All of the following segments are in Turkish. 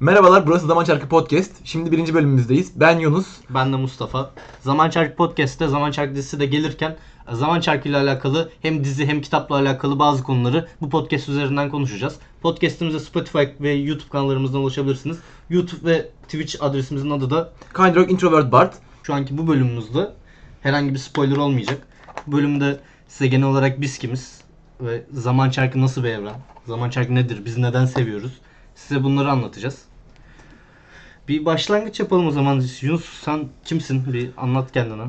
Merhabalar, burası Zaman Çarkı Podcast. Şimdi birinci bölümümüzdeyiz. Ben Yunus. Ben de Mustafa. Zaman Çarkı Podcast'te Zaman Çarkı dizisi de gelirken Zaman Çarkı ile alakalı hem dizi hem kitapla alakalı bazı konuları bu podcast üzerinden konuşacağız. Podcast'imize Spotify ve YouTube kanallarımızdan ulaşabilirsiniz. YouTube ve Twitch adresimizin adı da Kind Rock Introvert Bart. şu anki bu bölümümüzde herhangi bir spoiler olmayacak. Bu bölümde size genel olarak biz kimiz ve Zaman Çarkı nasıl bir evren? Zaman Çarkı nedir? Biz neden seviyoruz? Size bunları anlatacağız. Bir başlangıç yapalım o zaman. Yunus sen kimsin? Bir anlat kendine.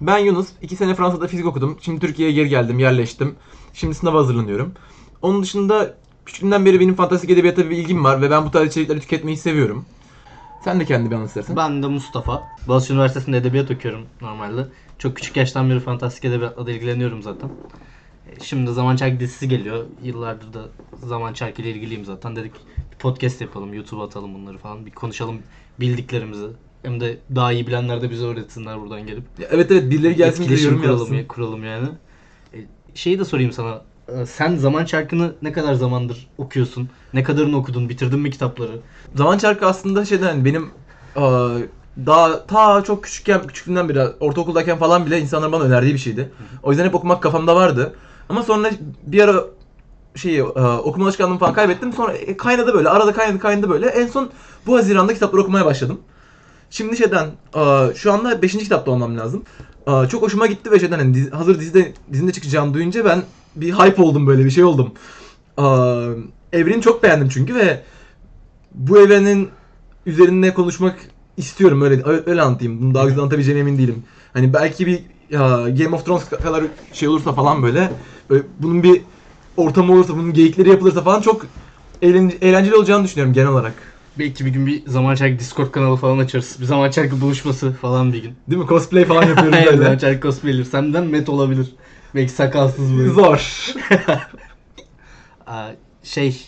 Ben Yunus. 2 sene Fransa'da fizik okudum. Şimdi Türkiye'ye geri geldim, yerleştim. Şimdi sınava hazırlanıyorum. Onun dışında küçüklüğümden beri benim fantastik edebiyata bir ilgim var ve ben bu tarz içerikleri tüketmeyi seviyorum. Sen de kendi bir anlat istersen. Ben de Mustafa. Boğaziçi Üniversitesi'nde edebiyat okuyorum normalde. Çok küçük yaştan beri fantastik edebiyatla da ilgileniyorum zaten. E, Şimdi Zaman Çarkı dizisi geliyor. Yıllardır da Zaman Çarkı ile ilgiliyim zaten. Dedik bir podcast yapalım, YouTube'a atalım bunları falan. Bir konuşalım bildiklerimizi. Hem de daha iyi bilenler de bize öğretsinler buradan gelip. Ya Evet evet birileri gelsin bize yorum kuralım, yazsın. ya, kuralım yani. E, şeyi de sorayım sana. E, Sen Zaman Çarkı'nı ne kadar zamandır okuyorsun? Ne kadarını okudun? Bitirdin mi kitapları? Zaman Çarkı aslında şeyden hani benim aa, daha ta çok küçükken küçüklüğümden beri ortaokuldayken falan bile insanların bana önerdiği bir şeydi. O yüzden hep okumak kafamda vardı. Ama sonra bir ara şeyi e, okuma alışkanlığımı falan kaybettim. Sonra e, kaynadı böyle. Arada kaynadı kaynadı böyle. En son bu Haziran'da kitapları okumaya başladım. Şimdi şeyden e, şu anda 5. kitapta olmam lazım. E, Çok hoşuma gitti ve şeyden hani hazır dizide dizinde çıkacağını duyunca ben bir hype oldum böyle bir şey oldum. E, Evreni çok beğendim çünkü ve bu evrenin üzerine konuşmak istiyorum öyle öyle anlatayım. Bunu daha güzel anlatabileceğime emin değilim. Hani belki bir Game of Thrones kadar şey olursa falan böyle, böyle bunun bir ortamı olursa, bunun geyikleri yapılırsa falan çok eğlen- eğlenceli olacağını düşünüyorum genel olarak. Belki bir gün bir Zaman Çarkı Discord kanalı falan açarız. Bir Zaman Çarkı buluşması falan bir gün. Değil mi? Cosplay falan yapıyoruz Aynen Zaman böyle. Çarkı cosplayler. Senden met olabilir. Belki sakalsız böyle. Zor. Aa, şey,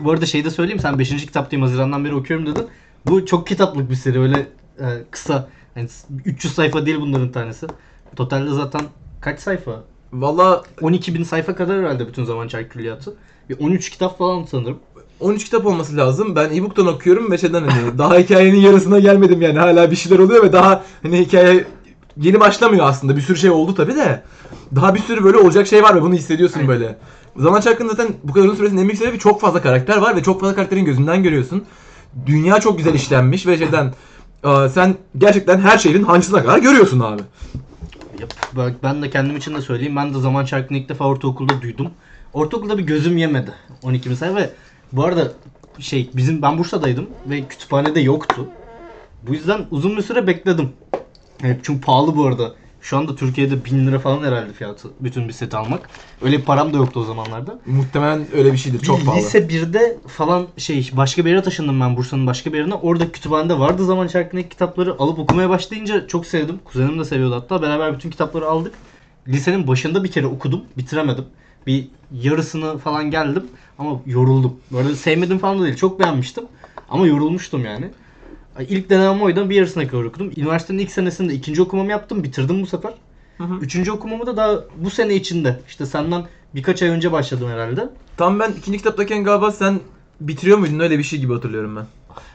bu arada şey de söyleyeyim. Sen 5. kitaptayım Haziran'dan beri okuyorum dedin. Bu çok kitaplık bir seri. Öyle e, kısa. Yani 300 sayfa değil bunların tanesi. Totalde zaten kaç sayfa? Valla 12 bin sayfa kadar herhalde bütün Zaman Çarkı külliyatı. Bir 13 kitap falan sanırım. 13 kitap olması lazım. Ben e-book'tan okuyorum ve şeyden hani daha hikayenin yarısına gelmedim yani. Hala bir şeyler oluyor ve daha hani hikaye yeni başlamıyor aslında. Bir sürü şey oldu tabi de. Daha bir sürü böyle olacak şey var ve bunu hissediyorsun Aynen. böyle. Zaman Çarkı'nın zaten bu kadar uzun süresinin en büyük sebebi çok fazla karakter var ve çok fazla karakterin gözünden görüyorsun. Dünya çok güzel işlenmiş ve şeyden sen gerçekten her şehrin hancısına kadar görüyorsun abi. Ben de kendim için de söyleyeyim. Ben de Zaman Çarkı'nı ilk defa ortaokulda duydum. Ortaokulda bir gözüm yemedi. 12 sayfa ve bu arada şey bizim ben Bursa'daydım ve kütüphanede yoktu. Bu yüzden uzun bir süre bekledim. Evet, çünkü pahalı bu arada. Şu anda Türkiye'de 1000 lira falan herhalde fiyatı bütün bir set almak. Öyle bir param da yoktu o zamanlarda. Muhtemelen öyle bir şeydir. Çok pahalı. Lise 1'de falan şey başka bir yere taşındım ben Bursa'nın başka bir yerine. Orada kütüphanede vardı Zaman ilk kitapları. Alıp okumaya başlayınca çok sevdim. Kuzenim de seviyordu hatta. Beraber bütün kitapları aldık. Lisenin başında bir kere okudum. Bitiremedim. Bir yarısını falan geldim. Ama yoruldum. Böyle sevmedim falan da değil. Çok beğenmiştim. Ama yorulmuştum yani. İlk denemem oydu. Bir yarısına kadar okudum. Üniversitenin ilk senesinde ikinci okumamı yaptım. Bitirdim bu sefer. Hı hı. Üçüncü okumamı da daha bu sene içinde. İşte senden birkaç ay önce başladım herhalde. Tam ben ikinci kitaptayken galiba sen bitiriyor muydun öyle bir şey gibi hatırlıyorum ben.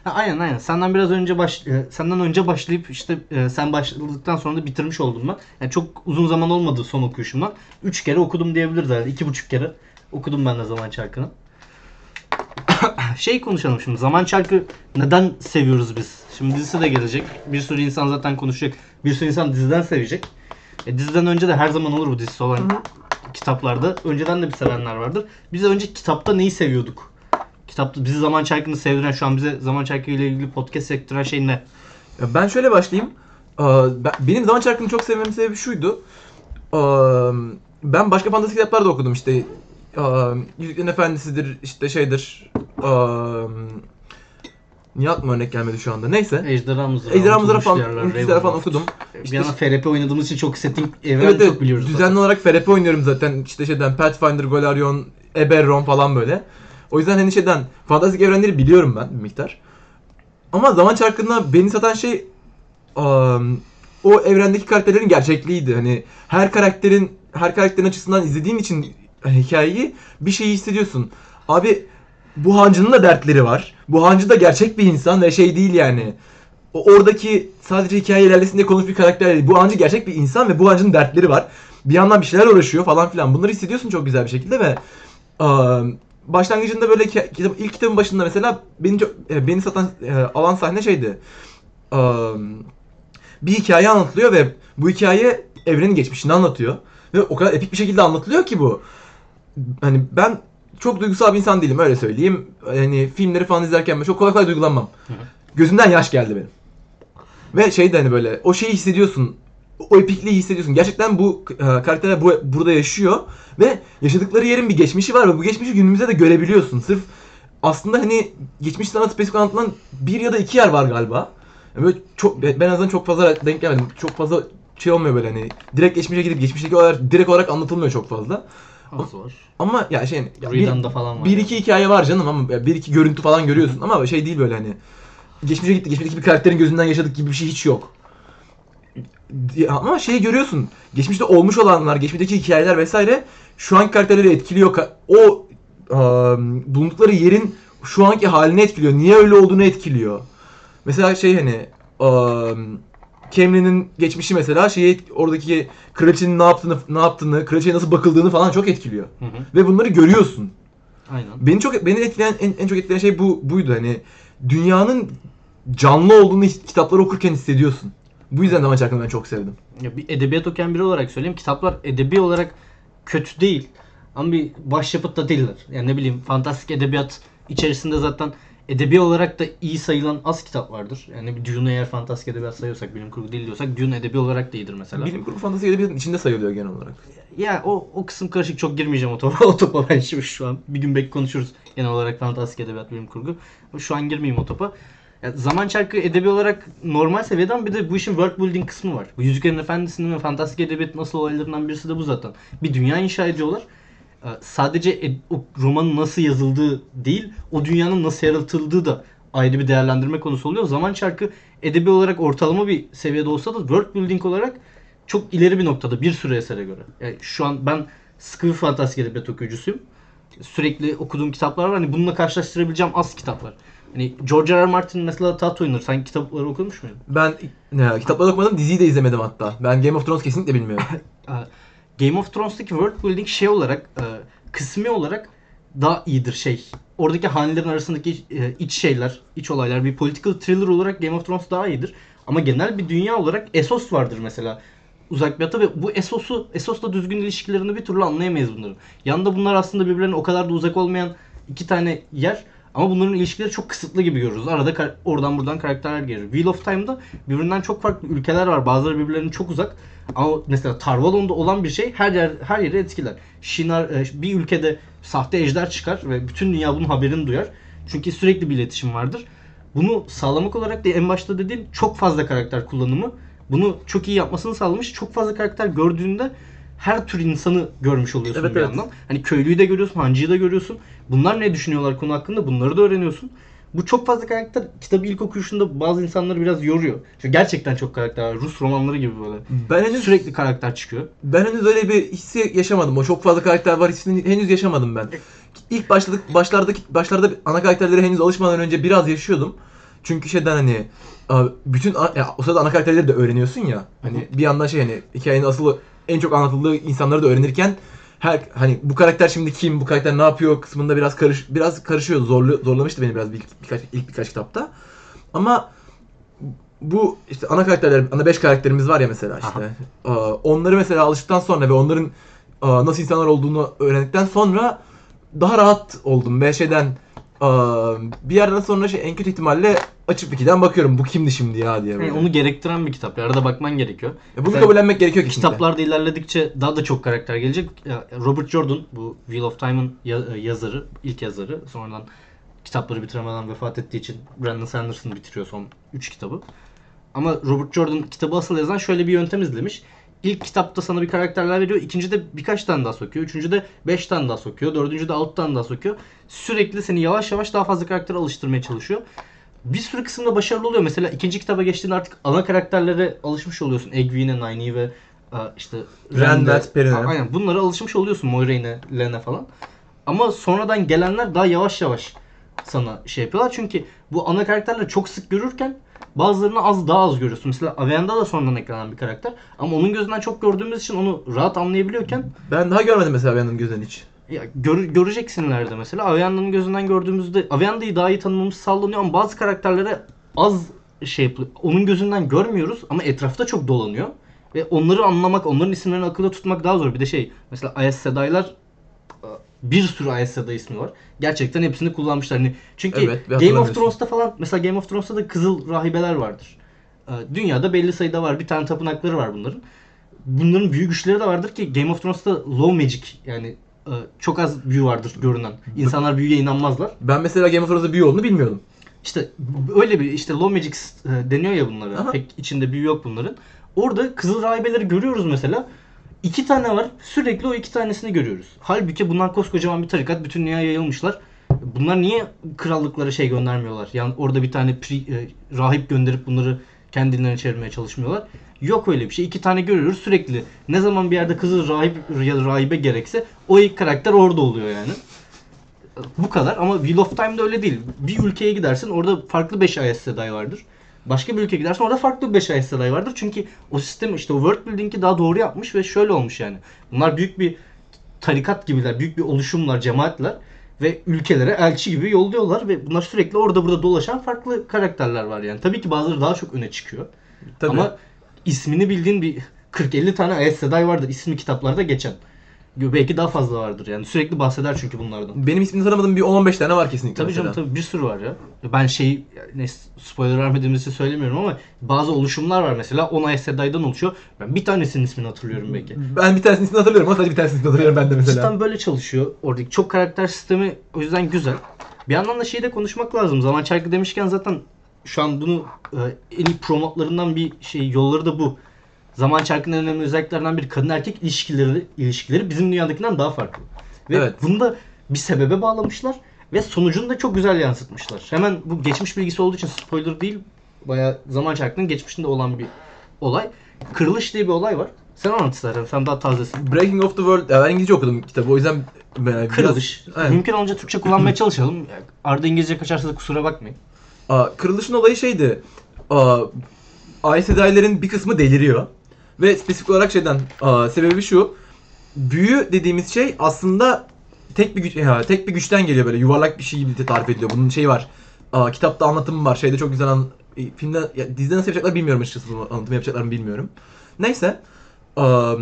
Ha, aynen aynen. Senden biraz önce baş e, senden önce başlayıp işte e, sen başladıktan sonra da bitirmiş oldum ben. Yani çok uzun zaman olmadı son okuyuşumdan. Üç kere okudum diyebiliriz herhalde. İki buçuk kere okudum ben de Zaman Çarkı'nı. şey konuşalım şimdi. Zaman Çarkı neden seviyoruz biz? Şimdi dizisi de gelecek. Bir sürü insan zaten konuşacak. Bir sürü insan diziden sevecek. E, diziden önce de her zaman olur bu dizisi olan kitaplarda. Önceden de bir sevenler vardır. Biz önce kitapta neyi seviyorduk? Kitapta bizi Zaman Çarkı'nı sevdiren, şu an bize Zaman Çarkı ile ilgili podcast sektiren şey ne? Ben şöyle başlayayım. Ben- Benim Zaman Çarkı'nı çok sevmemin sebebi şuydu. Aa, Ben başka fantastik kitaplar da okudum işte. Aa, Yüzüklerin Efendisi'dir, işte şeydir. Aa, Niye aklıma örnek gelmedi şu anda? Neyse. Ejderha Mızrağı, Ejderha Mızrağı falan, Diyarlar falan okudum. Bir İşte- yana FRP oynadığımız için çok hissettiğim evren Evet, çok biliyoruz. Düzenli zaten. olarak FRP oynuyorum zaten. İşte şeyden Pathfinder, Golarion, Eberron falan böyle. O yüzden hani şeyden fantastik evrenleri biliyorum ben bir miktar. Ama zaman çarkında beni satan şey am, o evrendeki karakterlerin gerçekliğiydi. Hani her karakterin her karakterin açısından izlediğin için hikayeyi bir şeyi hissediyorsun. Abi bu hancının da dertleri var. Bu hancı da gerçek bir insan ve şey değil yani. O oradaki sadece hikaye ilerlesin diye konuşmuş bir karakter değil. Bu hancı gerçek bir insan ve bu hancının dertleri var. Bir yandan bir şeyler uğraşıyor falan filan. Bunları hissediyorsun çok güzel bir şekilde ve başlangıcında böyle ki- kitap, ilk kitabın başında mesela beni çok, e, beni satan e, alan sahne şeydi. Bir hikaye anlatılıyor ve bu hikaye evrenin geçmişini anlatıyor. Ve o kadar epik bir şekilde anlatılıyor ki bu. Hani ben çok duygusal bir insan değilim öyle söyleyeyim. Hani filmleri falan izlerken ben çok kolay kolay duygulanmam. Gözümden yaş geldi benim. Ve şey de hani böyle o şeyi hissediyorsun. O epikliği hissediyorsun. Gerçekten bu e, karakterler bu, burada yaşıyor ve yaşadıkları yerin bir geçmişi var ve bu geçmişi günümüzde de görebiliyorsun. Sırf aslında hani geçmişten sana spesifik anlatılan bir ya da iki yer var galiba. Yani Böyle çok ben en azından çok fazla denk gelmedim. Çok fazla şey olmuyor böyle hani direkt geçmişe gidip geçmişteki olaylar direkt olarak anlatılmıyor çok fazla. Az var. Ama ya şey ya bir, Redan'da falan var. bir yani. iki hikaye var canım ama ya bir iki görüntü falan görüyorsun ama şey değil böyle hani geçmişe gitti geçmişteki bir karakterin gözünden yaşadık gibi bir şey hiç yok. Ama şeyi görüyorsun. Geçmişte olmuş olanlar, geçmişteki hikayeler vesaire şu anki karakterleri etkiliyor. O ıı, bulundukları yerin şu anki halini etkiliyor. Niye öyle olduğunu etkiliyor. Mesela şey hani ıı, Camilin'in geçmişi mesela şeyi oradaki kraliçenin ne yaptığını ne yaptığını, kraliçeye nasıl bakıldığını falan çok etkiliyor. Hı hı. Ve bunları görüyorsun. Aynen. Beni çok beni etkileyen en, en çok etkileyen şey bu buydu hani dünyanın canlı olduğunu kitapları okurken hissediyorsun. Bu yüzden Zaman Çarkı'nı ben çok sevdim. Ya bir edebiyat okuyan biri olarak söyleyeyim. Kitaplar edebi olarak kötü değil. Ama bir başyapıt da değiller. Yani ne bileyim fantastik edebiyat içerisinde zaten edebi olarak da iyi sayılan az kitap vardır. Yani bir Dune'u eğer fantastik edebiyat sayıyorsak, bilim kurgu değil diyorsak Dune edebi olarak da iyidir mesela. Bilim kurgu fantezi edebiyatın içinde sayılıyor genel olarak. Ya o, o kısım karışık çok girmeyeceğim o topa. O topa ben şimdi şu an. Bir gün belki konuşuruz genel olarak fantastik edebiyat bilim kurgu. Ama Şu an girmeyeyim o topa. Ya zaman çarkı edebi olarak normal seviyeden bir de bu işin world building kısmı var. Bu Yüzüklerin Efendisi'nin ve fantastik edebiyatın asıl olaylarından birisi de bu zaten. Bir dünya inşa ediyorlar. Ee, Sadece o romanın nasıl yazıldığı değil, o dünyanın nasıl yaratıldığı da ayrı bir değerlendirme konusu oluyor. Zaman çarkı edebi olarak ortalama bir seviyede olsa da world building olarak çok ileri bir noktada bir sürü esere göre. Yani şu an ben sıkı bir fantastik edebiyat okuyucusuyum. Sürekli okuduğum kitaplar var. Hani bununla karşılaştırabileceğim az kitaplar. Hani George R. R. Martin mesela taht oyunları. Sen kitapları okumuş muydun? Ben ne, kitapları okumadım, diziyi de izlemedim hatta. Ben Game of Thrones kesinlikle bilmiyorum. Game of Thrones'taki world building şey olarak e, kısmi olarak daha iyidir şey. Oradaki hanelerin arasındaki e, iç şeyler, iç olaylar bir political thriller olarak Game of Thrones daha iyidir. Ama genel bir dünya olarak Essos vardır mesela. Uzak bir ata ve bu Essos'u, Essos'la düzgün ilişkilerini bir türlü anlayamayız bunların. Yanında bunlar aslında birbirlerine o kadar da uzak olmayan iki tane yer ama bunların ilişkileri çok kısıtlı gibi görürüz. Arada oradan buradan karakterler gelir. Wheel of Time'da birbirinden çok farklı ülkeler var. Bazıları birbirlerine çok uzak. Ama mesela Tarvalon'da olan bir şey her yer her yeri etkiler. Shinar e, bir ülkede sahte ejder çıkar ve bütün dünya bunun haberini duyar. Çünkü sürekli bir iletişim vardır. Bunu sağlamak olarak da en başta dediğim çok fazla karakter kullanımı bunu çok iyi yapmasını sağlamış. Çok fazla karakter gördüğünde her tür insanı görmüş oluyorsun Evet, bir evet. yandan. Hani köylüyü de görüyorsun, hancıyı da görüyorsun. Bunlar ne düşünüyorlar konu hakkında bunları da öğreniyorsun. Bu çok fazla karakter kitabı ilk okuyuşunda bazı insanları biraz yoruyor. Çünkü gerçekten çok karakter var. Rus romanları gibi böyle. Ben henüz Sürekli karakter çıkıyor. ben henüz öyle bir hissi yaşamadım. O çok fazla karakter var hissini henüz yaşamadım ben. İlk başladık başlardaki başlarda ana karakterlere henüz alışmadan önce biraz yaşıyordum. Çünkü şeyden hani bütün ya, o sırada ana karakterleri de öğreniyorsun ya. Hani bir yandan şey hani hikayenin asıl en çok anlatıldığı insanları da öğrenirken her hani bu karakter şimdi kim, bu karakter ne yapıyor kısmında biraz karış biraz karışıyor. Zorlu zorlamıştı beni biraz bir, birkaç ilk birkaç kitapta. Ama bu işte ana karakterler, ana beş karakterimiz var ya mesela işte. Aa, Onları mesela alıştıktan sonra ve onların nasıl insanlar olduğunu öğrendikten sonra daha rahat oldum ve şeyden bir yerden sonra şey en kötü ihtimalle açıp ikiden bakıyorum bu kimdi şimdi ya diye böyle. Yani onu gerektiren bir kitap. Ya, Arada bakman gerekiyor. Ya bunu kabullenmek gerekiyor kesinlikle. Kitaplarda ilerledikçe daha da çok karakter gelecek. Robert Jordan bu Wheel of Time'ın ya- yazarı, ilk yazarı. Sonradan kitapları bitiremeden vefat ettiği için Brandon Sanderson bitiriyor son 3 kitabı. Ama Robert Jordan kitabı asıl yazan şöyle bir yöntem izlemiş. İlk kitapta sana bir karakterler veriyor. ikincide birkaç tane daha sokuyor. Üçüncüde beş tane daha sokuyor. Dördüncüde altı tane daha sokuyor. Sürekli seni yavaş yavaş daha fazla karaktere alıştırmaya çalışıyor. Bir sürü kısımda başarılı oluyor. Mesela ikinci kitaba geçtiğinde artık ana karakterlere alışmış oluyorsun. Egwene'e, Nynaeve ve e, işte Rand, Rand'e. Perrin'e. Aynen bunlara alışmış oluyorsun Moiraine'e, Len'e falan. Ama sonradan gelenler daha yavaş yavaş sana şey yapıyorlar. Çünkü bu ana karakterleri çok sık görürken bazılarını az daha az görüyorsun. Mesela Avian'da da sonradan eklenen bir karakter. Ama onun gözünden çok gördüğümüz için onu rahat anlayabiliyorken Ben daha görmedim mesela Aviana'nın gözünden hiç. ya gör, göreceksinlerde mesela. Avianda'nın gözünden gördüğümüzde Avianda'yı daha iyi tanımamız sağlanıyor ama bazı karakterlere az şey yapılıyor. Onun gözünden görmüyoruz ama etrafta çok dolanıyor. Ve onları anlamak, onların isimlerini akılda tutmak daha zor. Bir de şey mesela Ayas Sedaylar bir sürü Ayas Seda ismi var. Gerçekten hepsini kullanmışlar. Hani çünkü Evet, Game of. Thrones'ta falan mesela Game of Thrones'ta da kızıl rahibeler vardır. Ee, Dünyada belli sayıda var. Bir tane tapınakları var bunların. Bunların büyü güçleri de vardır ki Game of Thrones'ta low magic yani e, çok az büyü vardır görünen. İnsanlar büyüye inanmazlar. Ben mesela Game of Thrones'da büyü olduğunu bilmiyordum. İşte öyle bir işte low magic e, deniyor ya bunlara. Aha. Pek içinde büyü yok bunların. Orada kızıl rahibeleri görüyoruz mesela. İki tane var. Sürekli o iki tanesini görüyoruz. Halbuki bunlar koskocaman bir tarikat. Bütün dünyaya yayılmışlar. Bunlar niye krallıklara şey göndermiyorlar? Yani orada bir tane pri- e, rahip gönderip bunları kendilerine çevirmeye çalışmıyorlar. Yok öyle bir şey. İki tane görüyoruz sürekli. Ne zaman bir yerde kızıl rahip ya da rahibe gerekse o ilk karakter orada oluyor yani. Bu kadar ama Wheel of Time'da öyle değil. Bir ülkeye gidersin orada farklı 5 Aes Sedai vardır. Başka bir ülkeye gidersin orada farklı 5 Aes Sedai vardır. Çünkü o sistem işte o world building'i daha doğru yapmış ve şöyle olmuş yani. Bunlar büyük bir tarikat gibiler, büyük bir oluşumlar, cemaatler ve ülkelere elçi gibi yolluyorlar ve bunlar sürekli orada burada dolaşan farklı karakterler var yani. Tabii ki bazıları daha çok öne çıkıyor. Tabii. Ama ismini bildiğin bir 40-50 tane Aes Sedai vardır ismi kitaplarda geçen. Belki daha fazla vardır yani. Sürekli bahseder çünkü bunlardan. Benim ismini tanımadığım bir 10-15 tane var kesinlikle Tabii mesela. canım tabii bir sürü var ya. Ben şey ne spoiler vermediğimizi söylemiyorum ama bazı oluşumlar var mesela 10 Aes Sedai'den oluşuyor. Ben bir tanesinin ismini hatırlıyorum belki. Ben bir tanesinin ismini hatırlıyorum ama sadece bir tanesini ismini hatırlıyorum ben de mesela. Cidden böyle çalışıyor. Oradaki çok karakter sistemi o yüzden güzel. Bir yandan da şeyi de konuşmak lazım. Zaman çarkı demişken zaten şu an bunu e, en iyi promotlarından bir şey yolları da bu. Zaman çarkının önemli özelliklerinden biri kadın erkek ilişkileri ilişkileri bizim dünyadakinden daha farklı. Ve Evet. bunu da bir sebebe bağlamışlar ve sonucunu da çok güzel yansıtmışlar. Hemen bu geçmiş bilgisi olduğu için spoiler değil. Bayağı zaman çarkının geçmişinde olan bir olay. Kırılış diye bir olay var. Sen anlat istersen. Sen daha tazesin. Breaking of the World, ya ben İngilizce okudum kitabı o yüzden e, biraz... Kırılış. Aynen. Mümkün olunca Türkçe kullanmaya çalışalım. Arada İngilizce kaçarsa da kusura bakmayın. Aa, kırılışın olayı şeydi. Aa, Aes bir kısmı deliriyor. Ve spesifik olarak şeyden, aa, sebebi şu. Büyü dediğimiz şey aslında tek bir güç, ya, tek bir güçten geliyor böyle yuvarlak bir şey gibi tarif ediliyor. Bunun şeyi var. Aa, kitapta anlatımı var. Şeyde çok güzel an, e, filmde, ya, dizide nasıl yapacaklar bilmiyorum açıkçası. bunu Anlatımı yapacaklar mı bilmiyorum. Neyse. Aa,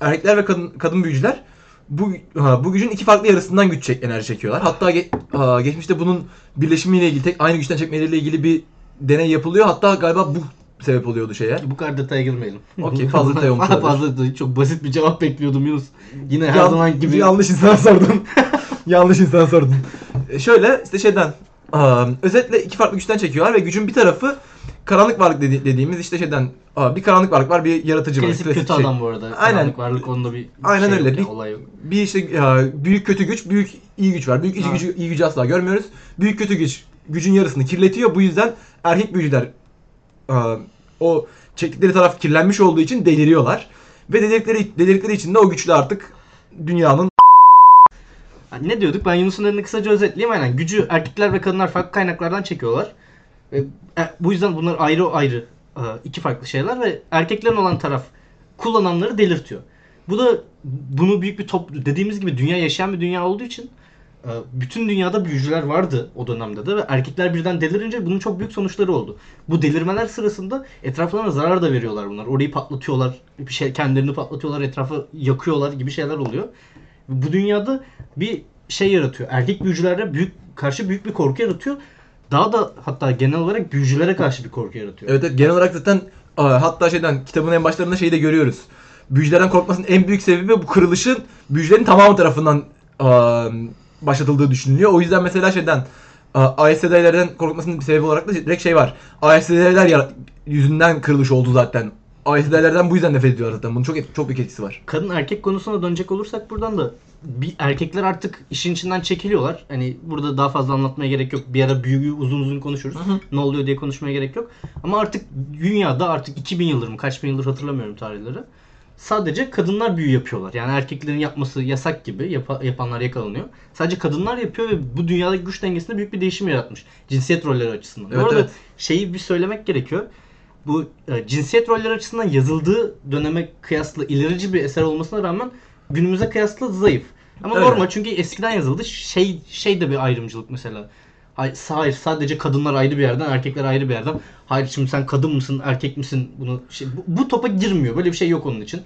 erkekler ve kadın kadın büyücüler bu ha, bu gücün iki farklı yarısından güç çek, enerji çekiyorlar. Hatta ge- aa, geçmişte bunun birleşimiyle ilgili tek aynı güçten çekmeleriyle ilgili bir deney yapılıyor. Hatta galiba bu sebep oluyordu şeye. Bu kadar detaya girmeyelim. Okey, fazla detay olmuş olabilir. fazla detay. Çok basit bir cevap bekliyordum Yunus. Yine her Yan- zaman gibi. yanlış insana sordun. yanlış insana sordun. E, Şöyle işte şeyden aa, özetle iki farklı güçten çekiyorlar ve gücün bir tarafı karanlık varlık dedi- dediğimiz işte şeyden aa, bir karanlık varlık var bir yaratıcı var. Klasik kötü şey. adam bu arada. Aynen. Karanlık varlık onda bir Aynen şey öyle. Yok ya, Bir- olay yok. Bir işte büyük kötü güç, büyük iyi güç var. Büyük iyi Ha. gücü, iyi gücü asla görmüyoruz. Büyük kötü güç gücün yarısını kirletiyor. Bu yüzden erkek büyücüler o çektikleri taraf kirlenmiş olduğu için deliriyorlar. Ve delirdikleri, delirdikleri için de o güçlü artık dünyanın Ne diyorduk? Ben Yunus'un dediğini kısaca özetleyeyim. Aynen. Gücü erkekler ve kadınlar farklı kaynaklardan çekiyorlar. E, bu yüzden bunlar ayrı ayrı e, iki farklı şeyler ve erkeklerin olan taraf kullananları delirtiyor. Bu da bunu büyük bir top dediğimiz gibi dünya yaşayan bir dünya olduğu için e, bütün dünyada büyücüler vardı o dönemde de ve erkekler birden delirince bunun çok büyük sonuçları oldu. Bu delirmeler sırasında etraflarına zarar da veriyorlar bunlar. Orayı patlatıyorlar, bir şey kendilerini patlatıyorlar, etrafı yakıyorlar gibi şeyler oluyor. Bu dünyada bir şey yaratıyor. Erkek büyücülere büyük karşı büyük bir korku yaratıyor. Daha da hatta genel olarak büyücülere karşı bir korku yaratıyor. Evet, evet genel olarak zaten aa, hatta şeyden kitabın en başlarında şeyi de görüyoruz. Büyücülerden korkmasının en büyük sebebi bu kırılışın büyücülerin tamamı tarafından aa, başlatıldığı düşünülüyor. O yüzden mesela şeyden ASD'lerden korkmasının bir sebebi olarak da direkt şey var. ASD'ler yüzünden kırılış oldu zaten. ASD'lerden bu yüzden nefret ediyorlar zaten. Bunun çok çok büyük etkisi var. Kadın erkek konusuna dönecek olursak buradan da bir erkekler artık işin içinden çekiliyorlar. Hani burada daha fazla anlatmaya gerek yok. Bir ara büyüğü uzun uzun konuşuruz. Hı hı. Ne oluyor diye konuşmaya gerek yok. Ama artık dünyada artık 2000 yıldır mı kaç bin yıldır hatırlamıyorum tarihleri. Sadece kadınlar büyü yapıyorlar. Yani erkeklerin yapması yasak gibi yapa- yapanlar yakalanıyor. Sadece kadınlar yapıyor ve bu dünyadaki güç dengesinde büyük bir değişim yaratmış. Cinsiyet rolleri açısından. Evet, bu arada evet. şeyi bir söylemek gerekiyor. Bu e, cinsiyet rolleri açısından yazıldığı döneme kıyasla ilerici bir eser olmasına rağmen günümüze kıyasla zayıf. Ama Evet. normal çünkü eskiden yazıldı. Şey şey de bir ayrımcılık mesela. Hayır, sadece kadınlar ayrı bir yerden, erkekler ayrı bir yerden. Hayır şimdi sen kadın mısın, erkek misin? Bunu şey, bu, bu topa girmiyor. Böyle bir şey yok onun için.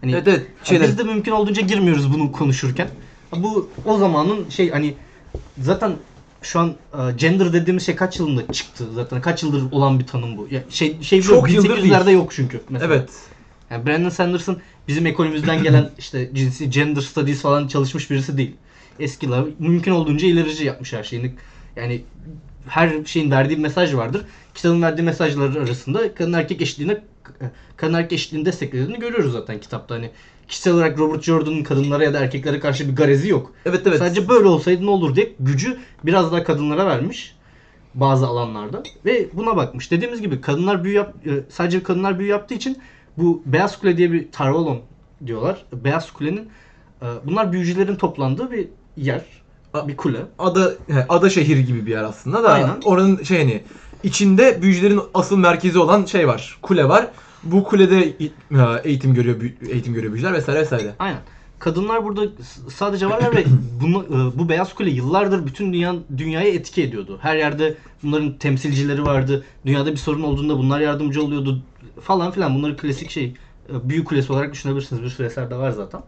Hani Evet evet. Şeyler, biz de mümkün olduğunca girmiyoruz bunu konuşurken. Bu o zamanın şey hani zaten şu an e, gender dediğimiz şey kaç yılında çıktı zaten kaç yıldır olan bir tanım bu. Ya şey şey Çok bu yıldır 1800'lerde yok çünkü mesela. evet. Yani Brandon Sanderson bizim ekolümüzden gelen işte cinsi gender studies falan çalışmış birisi değil. Eskiler mümkün olduğunca ilerici yapmış her şeyini. Yani her şeyin verdiği bir mesaj vardır. Kitabın verdiği mesajlar arasında kadın erkek eşitliğine kadın erkek eşitliğini desteklediğini görüyoruz zaten kitapta. Hani kişisel olarak Robert Jordan'ın kadınlara ya da erkeklere karşı bir garezi yok. Evet evet. Sadece böyle olsaydı ne olur diye gücü biraz daha kadınlara vermiş bazı alanlarda ve buna bakmış. Dediğimiz gibi kadınlar büyü yap e, sadece kadınlar büyü yaptığı için bu Beyaz Kule diye bir Tarvalon diyorlar. Beyaz Kule'nin e, bunlar büyücülerin toplandığı bir yer, bir kule. ada he, ada şehir gibi bir yer aslında da Aynen. oranın şey hani içinde büyücülerin asıl merkezi olan şey var. Kule var. Bu kulede eğitim görüyor eğitim görüyor büyücüler vesaire vesaire. Aynen. Kadınlar burada sadece varlar ve bunu, e, bu Beyaz Kule yıllardır bütün dünya dünyaya etki ediyordu. Her yerde bunların temsilcileri vardı. Dünyada bir sorun olduğunda bunlar yardımcı oluyordu falan filan. Bunları klasik şey e, büyük kulesi olarak düşünebilirsiniz. Bir sürü eserde var zaten.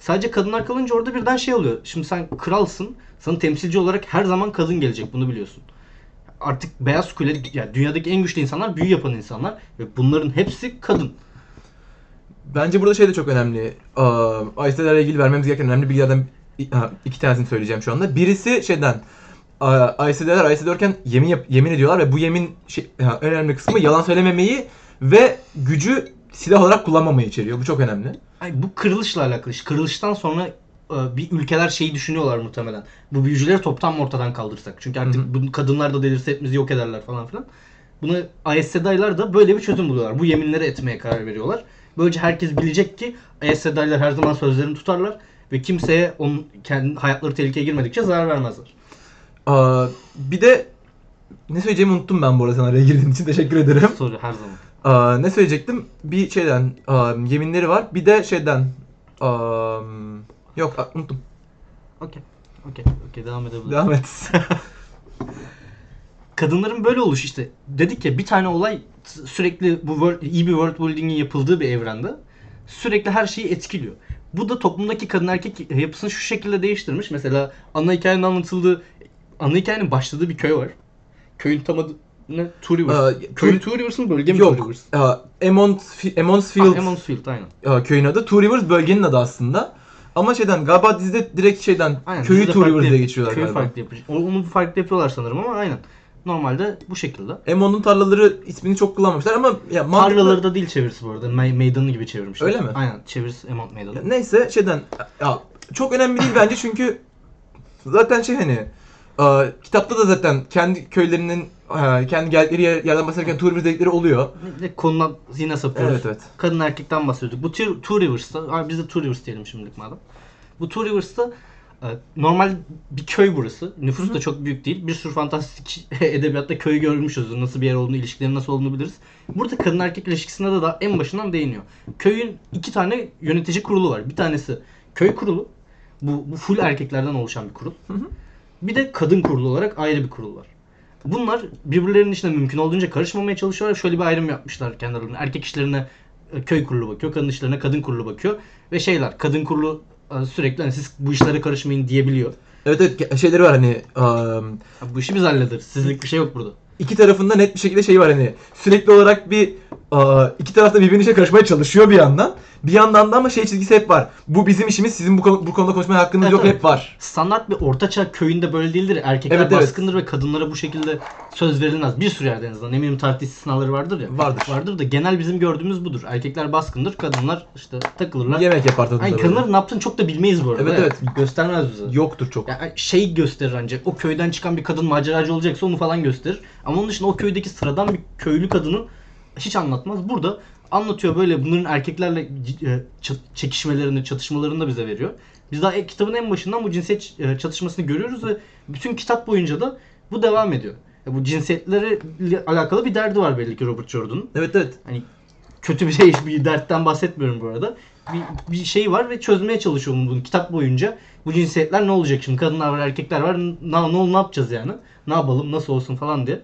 Sadece kadınlar kalınca orada birden şey oluyor. Şimdi sen kralsın. Sana temsilci olarak her zaman kadın gelecek. Bunu biliyorsun. Artık Beyaz Kule yani dünyadaki en güçlü insanlar büyü yapan insanlar ve bunların hepsi kadın. Bence burada şey de çok önemli. Aa, ICD'lerle ilgili vermemiz gereken önemli bilgilerden iki tanesini söyleyeceğim şu anda. Birisi şeyden ICD derken yemin yap- yemin ediyorlar ve bu yemin şey, önemli kısmı yalan söylememeyi ve gücü silah olarak kullanmamayı içeriyor. Bu çok önemli. Ay bu kırılışla alakalı. Kırılıştan sonra e, bir ülkeler şeyi düşünüyorlar muhtemelen. Bu büyücüleri toptan mı ortadan kaldırsak? Çünkü artık bu kadınlar da delirse hepimizi yok ederler falan filan. Buna Aes Sedai'lar da böyle bir çözüm buluyorlar. Bu yeminleri etmeye karar veriyorlar. Böylece herkes bilecek ki Aes Sedai'lar her zaman sözlerini tutarlar ve kimseye onun kendi hayatları tehlikeye girmedikçe zarar vermezler. Aa, bir de ne söyleyeceğimi unuttum ben bu arada sen araya girdiğin için teşekkür ederim. Soru her zaman. Aa, ne söyleyecektim? Bir şeyden aa, yeminleri var. Bir de şeyden aa, yok unuttum. Okey. Okey. Okey devam edebiliriz. Devam et. kadınların böyle oluşu işte. Dedik ya bir tane olay sürekli bu world, iyi bir world building'in yapıldığı bir evrende sürekli her şeyi etkiliyor. Bu da toplumdaki kadın erkek yapısını şu şekilde değiştirmiş. Mesela ana hikayenin anlatıldığı, ana hikayenin başladığı bir köy var. Köyün tam adı ne? Two Rivers. Aa, Köy Rivers mı bölge mi Yok. Rivers? Aa, Emont, Emonsfield Ah, Emmonsfield aynen. köyün adı. Two Rivers bölgenin adı aslında. Ama şeyden galiba dizide direkt şeyden Aynen. köyü Rivers diye geçiyorlar Köyü galiba. farklı yapıyor. Onu farklı yapıyorlar sanırım ama aynen. Normalde bu şekilde. Emon'un tarlaları ismini çok kullanmışlar ama ya mantıklı- Tarlaları da değil çevirisi bu arada. Me- meydanı gibi çevirmişler. Öyle mi? Aynen. Çevirisi Emont meydanı. Ya Neyse şeyden ya, çok önemli değil bence çünkü zaten şey hani aa, kitapta da zaten kendi köylerinin kendi geldikleri yer- yerden bahsederken Two Rivers dedikleri oluyor. Konudan yine sapıyoruz. Evet evet. Kadın erkekten bahsediyorduk. Bu Two, Two Rivers'ta, abi biz de Two Rivers diyelim şimdilik madem. Bu Two Rivers'ta e, normal bir köy burası. Nüfusu da çok büyük değil. Bir sürü fantastik edebiyatta köyü görmüşüz. Nasıl bir yer olduğunu, ilişkilerin nasıl olduğunu biliriz. Burada kadın erkek ilişkisine de daha en başından değiniyor. Köyün iki tane yönetici kurulu var. Bir tanesi köy kurulu. Bu, bu full erkeklerden oluşan bir kurul. Hı hı. Bir de kadın kurulu olarak ayrı bir kurul var. Bunlar birbirlerinin içine mümkün olduğunca karışmamaya çalışıyorlar. Şöyle bir ayrım yapmışlar kendi aralarında. Erkek işlerine e, köy kurulu bakıyor, kadın işlerine kadın kurulu bakıyor. Ve şeyler, kadın kurulu e, sürekli hani siz bu işlere karışmayın diyebiliyor. Evet evet şeyleri var hani aa, Abi bu işi biz hallederiz. Sizlik bir şey yok burada. iki tarafında net bir şekilde şey var hani sürekli olarak bir iki tarafta birbirinin işine karışmaya çalışıyor bir yandan. Bir yandan da ama şey çizgisi hep var. Bu bizim işimiz, sizin bu, konu- bu konuda konuşmaya hakkınız Evet, yok evet. hep var. Standart bir ortaçağ köyünde böyle değildir. Erkekler Evet, evet. baskındır ve kadınlara bu şekilde söz verilmez. Bir sürü yerde en azından. Eminim tarih istisnaları vardır ya. Vardır. Vardır da genel bizim gördüğümüz budur. Erkekler baskındır, kadınlar işte takılırlar. Yemek yapar tadında kadınların ne yaptığını çok da bilmeyiz bu arada. Evet, evet. Göstermez bize. Yoktur çok. Ya şey gösterir ancak o köyden çıkan bir kadın maceracı olacaksa onu falan gösterir. Ama onun dışında o köydeki sıradan bir köylü kadını hiç anlatmaz. Burada anlatıyor böyle bunların erkeklerle e, çekişmelerini, çatışmalarını da bize veriyor. Biz daha e- kitabın en başından bu cinsiyet e, çatışmasını görüyoruz ve bütün kitap boyunca da bu devam ediyor. Ya bu cinsiyetlerle alakalı bir derdi var belli ki Robert Jordan'ın. Evet evet. Hani kötü bir şey, bir dertten bahsetmiyorum bu arada. Bir, bir şey var ve çözmeye çalışıyor bunu kitap boyunca. Bu cinsiyetler ne olacak şimdi? Kadınlar var, erkekler var. Ne, ne, ne yapacağız yani? Ne yapalım, nasıl olsun falan diye.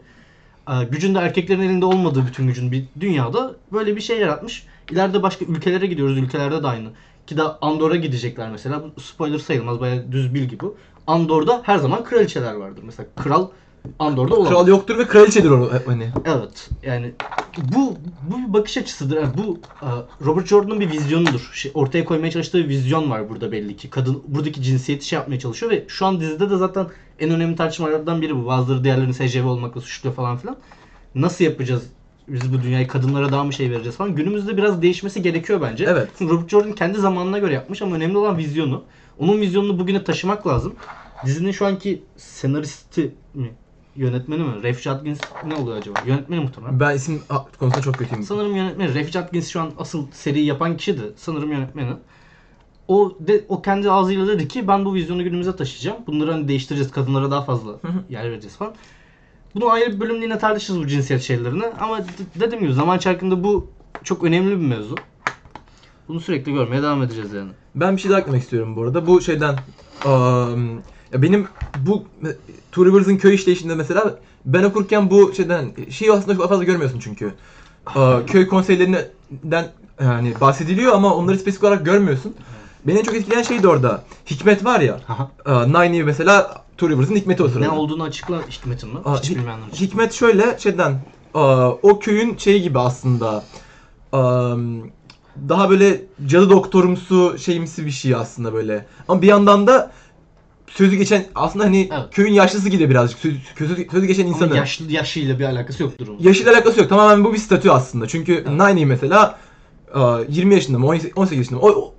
Ee, gücün de erkeklerin elinde olmadığı bütün gücün bir dünyada böyle bir şey yaratmış. İleride başka ülkelere gidiyoruz. Ülkelerde de aynı. Ki de Andorra gidecekler mesela. Bu spoiler sayılmaz. Bayağı düz bilgi bu. Andor'da her zaman kraliçeler vardır. Mesela kral Andor'da olamaz. Kral yoktur ve kraliçedir o hani. Evet. Yani bu bu bir bakış açısıdır. Yani bu e, Robert Jordan'ın bir vizyonudur. Şey, ortaya koymaya çalıştığı bir vizyon var burada belli ki. Kadın buradaki cinsiyeti şey yapmaya çalışıyor ve şu an dizide de zaten en önemli tartışmalardan biri bu. Bazıları diğerlerini SCV olmakla suçluyor falan filan. Nasıl yapacağız? Biz bu dünyayı kadınlara daha mı şey vereceğiz falan. Günümüzde biraz değişmesi gerekiyor bence. Evet. Çünkü Robert Jordan kendi zamanına göre yapmış ama önemli olan vizyonu. Onun vizyonunu bugüne taşımak lazım. Dizinin şu anki senaristi mi? Yönetmeni mi? Ref Judkins ne oluyor acaba? Yönetmeni muhtemelen. Ben isim konusunda çok kötüyüm. Sanırım yönetmeni. Ref Judkins şu an asıl seriyi yapan kişi de sanırım yönetmeni. O de, o kendi ağzıyla dedi ki ben bu vizyonu günümüze taşıyacağım. Bunları hani değiştireceğiz. Kadınlara daha fazla yer vereceğiz falan. Bunu ayrı bir bölümde yine tartışırız bu cinsiyet şeylerini. Ama d- dediğim gibi zaman çarkında bu çok önemli bir mevzu. Bunu sürekli görmeye devam edeceğiz yani. Ben bir şey daha eklemek istiyorum bu arada. Bu şeyden um, ya benim bu Rivers'ın köy işleyişinde mesela ben okurken bu şeyden şeyi aslında çok fazla görmüyorsun çünkü. Aa, köy konseylerinden yani bahsediliyor ama onları spesifik olarak görmüyorsun. Beni en çok etkileyen şey de orada. Hikmet var ya. Aa, Nine mesela Two Rivers'ın hikmeti o sırada. ne olduğunu açıkla Hikmet'in mi? Hiç Hik- bilmeyenler için. Hikmet şöyle şeyden aa, o köyün şeyi gibi aslında am, daha böyle cadı doktorumsu şeyimsi bir şey aslında böyle. Ama bir yandan da sözü geçen aslında hani Evet. köyün yaşlısı gibi birazcık sözü, sözü, sözü geçen insanı. Ama yaşlı, yaşıyla bir alakası yok durumun. Yaşıyla alakası yok. Tamamen bu bir statü aslında. Çünkü Evet. Nine mesela aa, 20 yaşında mı 18 18 yaşında mı o, o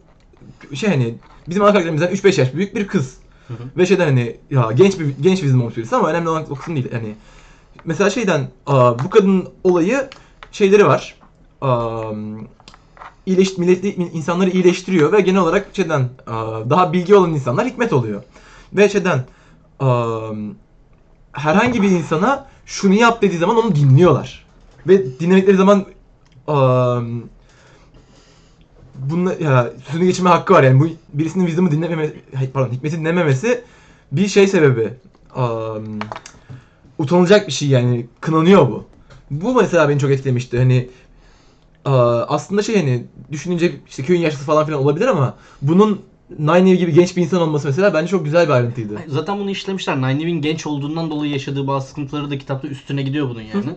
şey hani bizim ana karakterimizden 3-5 yaş büyük bir kız. Hı hı. Ve şeyden hani ya genç bir genç bizim olmuş birisi ama önemli olan o kısım değil. Hani mesela şeyden aa, bu kadının olayı şeyleri var. Aa, iyileş, milleti, insanları iyileştiriyor ve genel olarak şeyden aa, daha bilgi olan insanlar hikmet oluyor. Ve şeyden aa, herhangi bir insana şunu yap dediği zaman onu dinliyorlar. Ve dinlemekleri zaman aa, bununla ya sözünü geçirme hakkı var yani bu birisinin wisdom'ı dinlememe hayır, pardon hikmeti dinlememesi bir şey sebebi. Am, utanılacak bir şey yani kınanıyor bu. Bu mesela beni çok etkilemişti. Hani aa, aslında şey hani düşününce işte köyün yaşlısı falan filan olabilir ama bunun Nine gibi genç bir insan olması mesela bence çok güzel bir ayrıntıydı. Zaten bunu işlemişler. Nynaeve'in genç olduğundan dolayı yaşadığı bazı sıkıntıları da kitapta üstüne gidiyor bunun yani. Aa,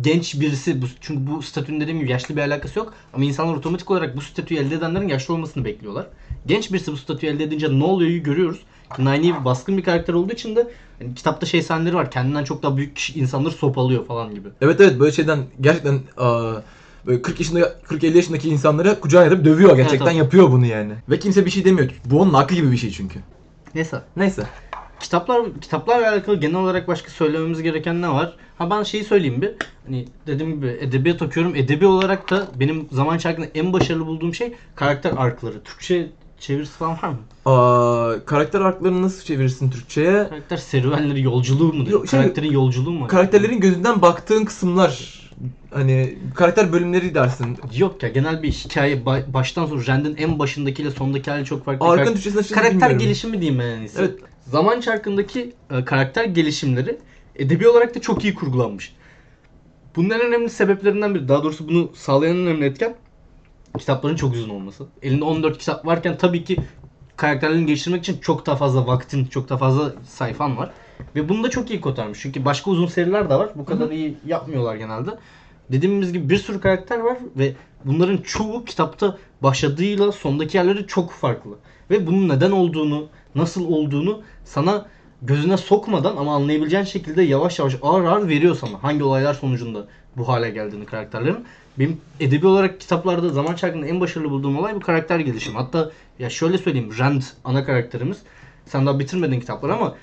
Genç birisi, bu, çünkü bu statünün dediğim gibi yaşlı bir alakası yok. Ama insanlar otomatik olarak bu statüyü elde edenlerin yaşlı olmasını bekliyorlar. Genç birisi bu statüyü elde edince ne oluyor görüyoruz. Nynaeve baskın bir karakter olduğu için de hani kitapta şey sahneleri var. Kendinden çok daha büyük kişi, insanları sopalıyor falan gibi. Evet evet böyle şeyden gerçekten aa, böyle 40 yaşında 40-50 yaşındaki insanları kucağına yatıp dövüyor gerçekten evet. yapıyor bunu yani. Ve kimse bir şey demiyor. Bu onun hakkı gibi bir şey çünkü. Neyse. Neyse. Kitaplar kitaplarla alakalı genel olarak başka söylememiz gereken ne var? Ha ben şeyi söyleyeyim bir. Hani dediğim gibi edebiyat okuyorum. Edebi olarak da benim zaman çarkında en başarılı bulduğum şey karakter arkları. Türkçe çevirisi falan var mı? Aa, karakter arklarını nasıl çevirirsin Türkçe'ye? Karakter serüvenleri yolculuğu mu? Yok, şey- Karakterin yolculuğu mu? Karakterlerin gözünden baktığın kısımlar hani karakter bölümleri dersin. Yok ya genel bir hikaye ba- baştan sona Rand'in en başındakiyle sondaki hali çok farklı. Arkın Karak- açıkçası karakter bilmiyorum. gelişimi diyeyim ben en iyisi. Evet. Zaman çarkındaki e, karakter gelişimleri edebi olarak da çok iyi kurgulanmış. Bunun en önemli sebeplerinden biri, daha doğrusu bunu sağlayan en önemli etken kitapların çok uzun olması. Elinde 14 kitap varken tabii ki karakterlerini geliştirmek için çok daha fazla vaktin, çok daha fazla sayfan var. Ve bunu da çok iyi kotarmış. Çünkü başka uzun seriler de var. Bu kadar iyi yapmıyorlar genelde. Dediğimiz gibi bir sürü karakter var ve bunların çoğu kitapta başladığıyla sondaki yerleri çok farklı. Ve bunun neden olduğunu, nasıl olduğunu sana gözüne sokmadan ama anlayabileceğin şekilde yavaş yavaş ağır ağır veriyor sana. Hangi olaylar sonucunda bu hale geldiğini karakterlerin. Benim edebi olarak kitaplarda zaman çarkında en başarılı bulduğum olay bu karakter gelişimi. Hatta ya şöyle söyleyeyim Rand ana karakterimiz. Sen daha bitirmedin kitapları ama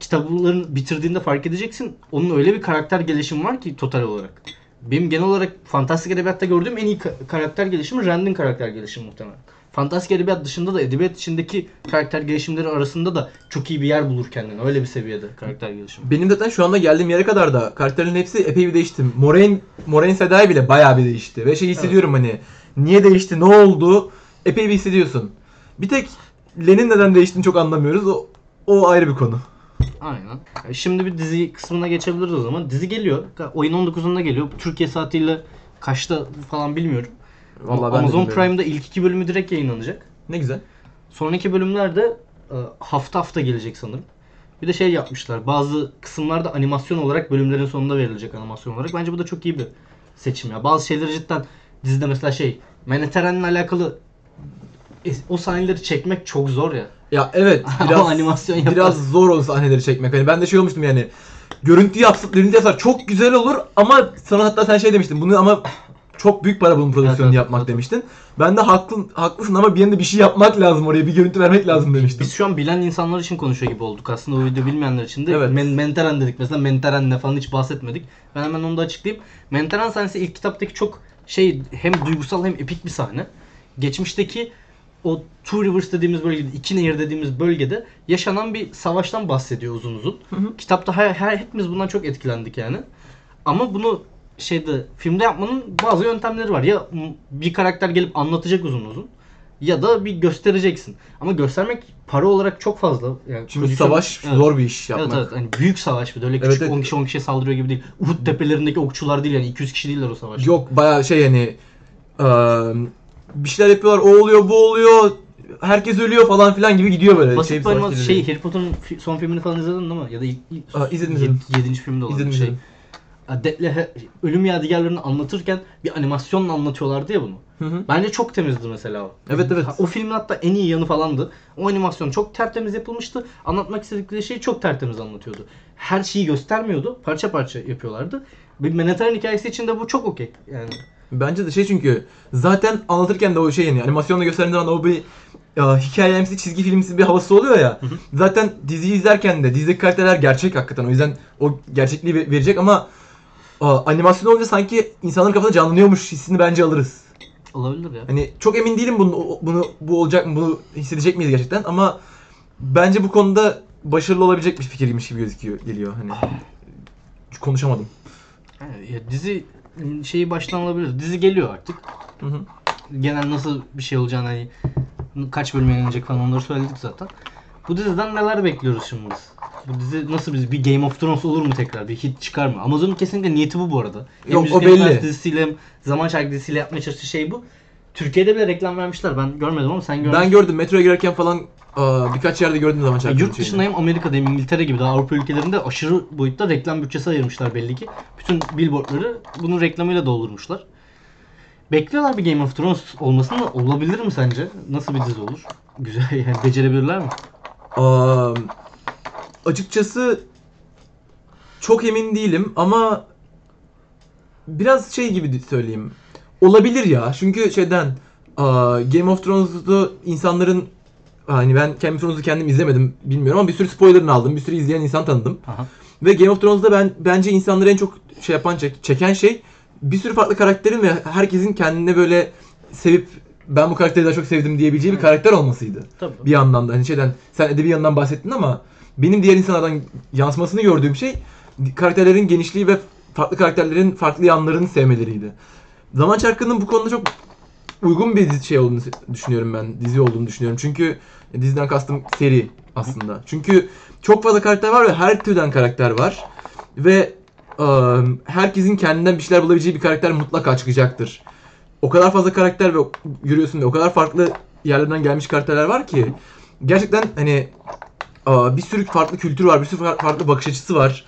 kitapların bitirdiğinde fark edeceksin. Onun öyle bir karakter gelişimi var ki total olarak. Benim genel olarak fantastik edebiyatta gördüğüm en iyi ka- karakter gelişimi Rand'in karakter gelişimi muhtemelen. Fantastik edebiyat dışında da edebiyat içindeki karakter gelişimleri arasında da çok iyi bir yer bulur kendini. Öyle bir seviyede karakter gelişimi. Benim zaten şu anda geldiğim yere kadar da karakterlerin hepsi epey bir değişti. Moraine, Moraine Sedai bile bayağı bir değişti. Ve şey hissediyorum hani niye değişti, ne oldu epey bir hissediyorsun. Bir tek Len'in neden değiştiğini çok anlamıyoruz. O, o ayrı bir konu. Aynen. Şimdi bir dizi kısmına geçebiliriz o zaman. Dizi geliyor. Oyun 19'unda geliyor. Türkiye saatiyle kaçta falan bilmiyorum. Vallahi ben Amazon. Prime'da ilk iki bölümü direkt yayınlanacak. Ne güzel. Sonraki bölümler de e, hafta hafta gelecek sanırım. Bir de şey yapmışlar. Bazı kısımlarda animasyon olarak bölümlerin sonunda verilecek animasyon olarak. Bence bu da çok iyi bir seçim ya. Bazı şeyleri cidden dizide mesela şey Menetren'le alakalı o sahneleri çekmek çok zor ya. Ya evet biraz animasyon yapar. biraz zor o sahneleri çekmek. Hani ben de şey olmuştum yani. Görüntü yapsın, görüntü yapsa çok güzel olur ama sana hatta sen şey demiştin. Bunu ama çok büyük para bunun prodüksiyonunu Evet, yapmak evet. demiştin. Ben de haklı, haklısın ama bir yanda bir şey yapmak lazım oraya. Bir görüntü vermek lazım demiştim. Biz şu an bilen insanlar için konuşuyor gibi olduk. Aslında o video bilmeyenler için de Evet. Men- Menteren dedik. Mesela Menteren ne falan hiç bahsetmedik. Ben hemen onu da açıklayayım. Menteren sahnesi ilk kitaptaki çok şey hem duygusal hem epik bir sahne. Geçmişteki o Two Rivers dediğimiz bölgede, iki nehir dediğimiz bölgede yaşanan bir savaştan bahsediyor uzun uzun. Hı hı. Kitapta her, her hepimiz bundan çok etkilendik yani. Ama bunu şeyde filmde yapmanın bazı yöntemleri var. Ya bir karakter gelip anlatacak uzun uzun ya da bir göstereceksin. Ama göstermek para olarak çok fazla. Yani Çünkü prodüksiyon- savaş Evet. zor bir iş yapmak. Evet evet hani büyük savaş bir de öyle Evet, küçük evet. 10 kişi 10 kişiye saldırıyor gibi değil. Uhud tepelerindeki okçular değil yani 200 kişi değiller o savaşta. Yok baya şey yani eee, bir şeyler yapıyorlar. O oluyor, bu oluyor. Herkes ölüyor falan filan gibi gidiyor böyle. Basit şey, dizileri. şey Harry Potter'ın fi- son filmini falan izledin değil mi? Ya da ilk, ilk Aa, izledim, yed- izledim. yedinci filmde olan İzledim, bir şey. He- ölüm yadigarlarını anlatırken bir animasyonla anlatıyorlardı ya bunu. Hı hı. Bence çok temizdi mesela o. Evet, evet. O filmin hatta en iyi yanı falandı. O animasyon çok tertemiz yapılmıştı. Anlatmak istedikleri şeyi çok tertemiz anlatıyordu. Her şeyi göstermiyordu. Parça parça yapıyorlardı. Bir Manhattan hikayesi için de bu çok okey. Yani Bence de şey çünkü zaten anlatırken de o şey yani animasyonla gösterdiğin zaman o bir ya, hikayemsi çizgi filmsi bir havası oluyor ya. Zaten diziyi izlerken de dizideki karakterler gerçek hakikaten. O yüzden o gerçekliği ve- verecek ama aa, animasyon olunca sanki insanların kafasında canlanıyormuş hissini bence alırız. olabilir ya. Hani çok emin değilim bunu, bunu bu olacak mı bunu hissedecek miyiz gerçekten ama bence bu konuda başarılı olabilecek bir fikirmiş gibi gözüküyor geliyor hani. Konuşamadım. Yani ya dizi şeyi baştan alabilir. Dizi geliyor artık. Hı hı. Genel nasıl bir şey olacağını hani kaç bölüm yayınlanacak falan onları söyledik zaten. Bu diziden neler bekliyoruz şimdi biz? Bu dizi nasıl bir, bir Game of Thrones olur mu tekrar? Bir hit çıkar mı? Amazon'un kesinlikle niyeti bu bu arada. Hem Yok, o belli. Dizisiyle hem Zaman Çarkı dizisiyle yapmaya çalıştığı şey bu. Türkiye'de bile reklam vermişler. Ben görmedim ama sen görmüşsün. Ben gördüm metroya girerken falan aa, birkaç yerde gördüm zaman Ya şarkının Yurt dışında hem Amerika'da hem İngiltere gibi daha Avrupa ülkelerinde aşırı boyutta reklam bütçesi ayırmışlar belli ki. Bütün billboardları bunun reklamıyla doldurmuşlar. Bekliyorlar bir Game of Thrones olmasını olabilir mi sence? Nasıl bir dizi olur? Güzel yani becerebilirler mi? Aa, açıkçası çok emin değilim ama biraz şey gibi söyleyeyim. Olabilir ya. Çünkü şeyden aa, Game of Thrones'da insanların hani ben Game of Thrones'u kendim izlemedim bilmiyorum ama bir sürü spoilerını aldım. Bir sürü izleyen insan tanıdım. Aha. Ve Game of Thrones'da ben bence insanları en çok şey yapan çek- çeken şey bir sürü farklı karakterin ve herkesin kendine böyle sevip ben bu karakteri daha çok sevdim diyebileceği bir karakter olmasıydı. Tabii. Bir yandan da hani şeyden sen edebi yandan bahsettin ama benim diğer insanlardan yansımasını gördüğüm şey karakterlerin genişliği ve farklı karakterlerin farklı yanlarını sevmeleriydi. Zaman Çarkı'nın bu konuda çok uygun bir dizi şey olduğunu düşünüyorum ben. Dizi olduğunu düşünüyorum. Çünkü diziden kastım seri aslında. Çünkü çok fazla karakter var ve her türden karakter var. Ve ıı, herkesin kendinden bir şeyler bulabileceği bir karakter mutlaka çıkacaktır. O kadar fazla karakter ve görüyorsun ve o kadar farklı yerlerden gelmiş karakterler var ki gerçekten hani aa, bir sürü farklı kültür var, bir sürü far- farklı bakış açısı var.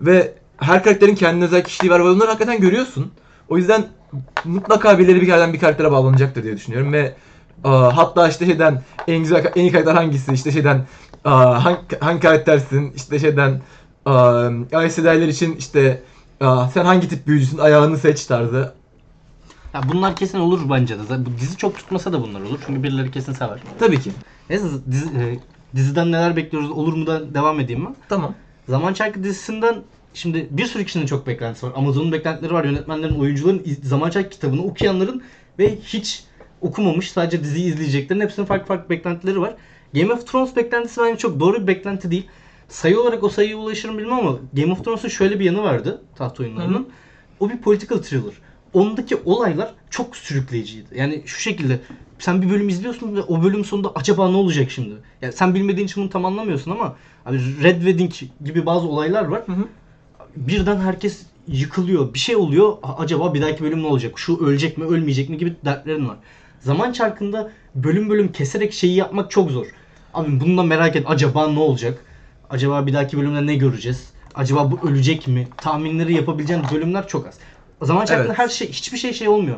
Ve her karakterin kendine özel kişiliği var ve onları hakikaten görüyorsun. O yüzden mutlaka birileri bir yerden bir karaktere bağlanacaktır diye düşünüyorum ve hatta işte şeyden en güzel en iyi karakter hangisi işte şeyden hangi, hangi karaktersin işte şeyden aa, ICD'ler için işte sen hangi tip büyücüsün ayağını seç tarzı. Ya bunlar kesin olur bence de. Bu dizi çok tutmasa da bunlar olur. Çünkü birileri kesin sever. Tabii ki. Neyse dizi, e, diziden neler bekliyoruz olur mu da devam edeyim ben. Tamam. Zaman Çarkı dizisinden şimdi bir sürü kişinin çok beklentisi var. Amazon'un beklentileri var, yönetmenlerin, oyuncuların, Zaman Çark kitabını okuyanların ve hiç okumamış sadece diziyi izleyeceklerin hepsinin farklı farklı beklentileri var. Game of Thrones beklentisi bence çok doğru bir beklenti değil. Sayı olarak o sayıya ulaşırım bilmem ama Game of Thrones'un şöyle bir yanı vardı taht oyunlarının. Hı hı. O bir political thriller. Ondaki olaylar çok sürükleyiciydi. Yani şu şekilde sen bir bölüm izliyorsun ve o bölüm sonunda acaba ne olacak şimdi? Yani sen bilmediğin için bunu tam anlamıyorsun ama abi Red Wedding gibi bazı olaylar var. Hı hı. Birden herkes yıkılıyor. Bir şey oluyor. "A- Acaba bir dahaki bölüm ne olacak? Şu ölecek mi, ölmeyecek mi gibi dertlerin var. Zaman çarkında bölüm bölüm keserek şeyi yapmak çok zor. Abi bunu da merak et. Acaba ne olacak? Acaba bir dahaki bölümde ne göreceğiz? Acaba bu ölecek mi? Tahminleri yapabileceğin bölümler çok az. Zaman çarkında Evet. her şey hiçbir şey şey olmuyor.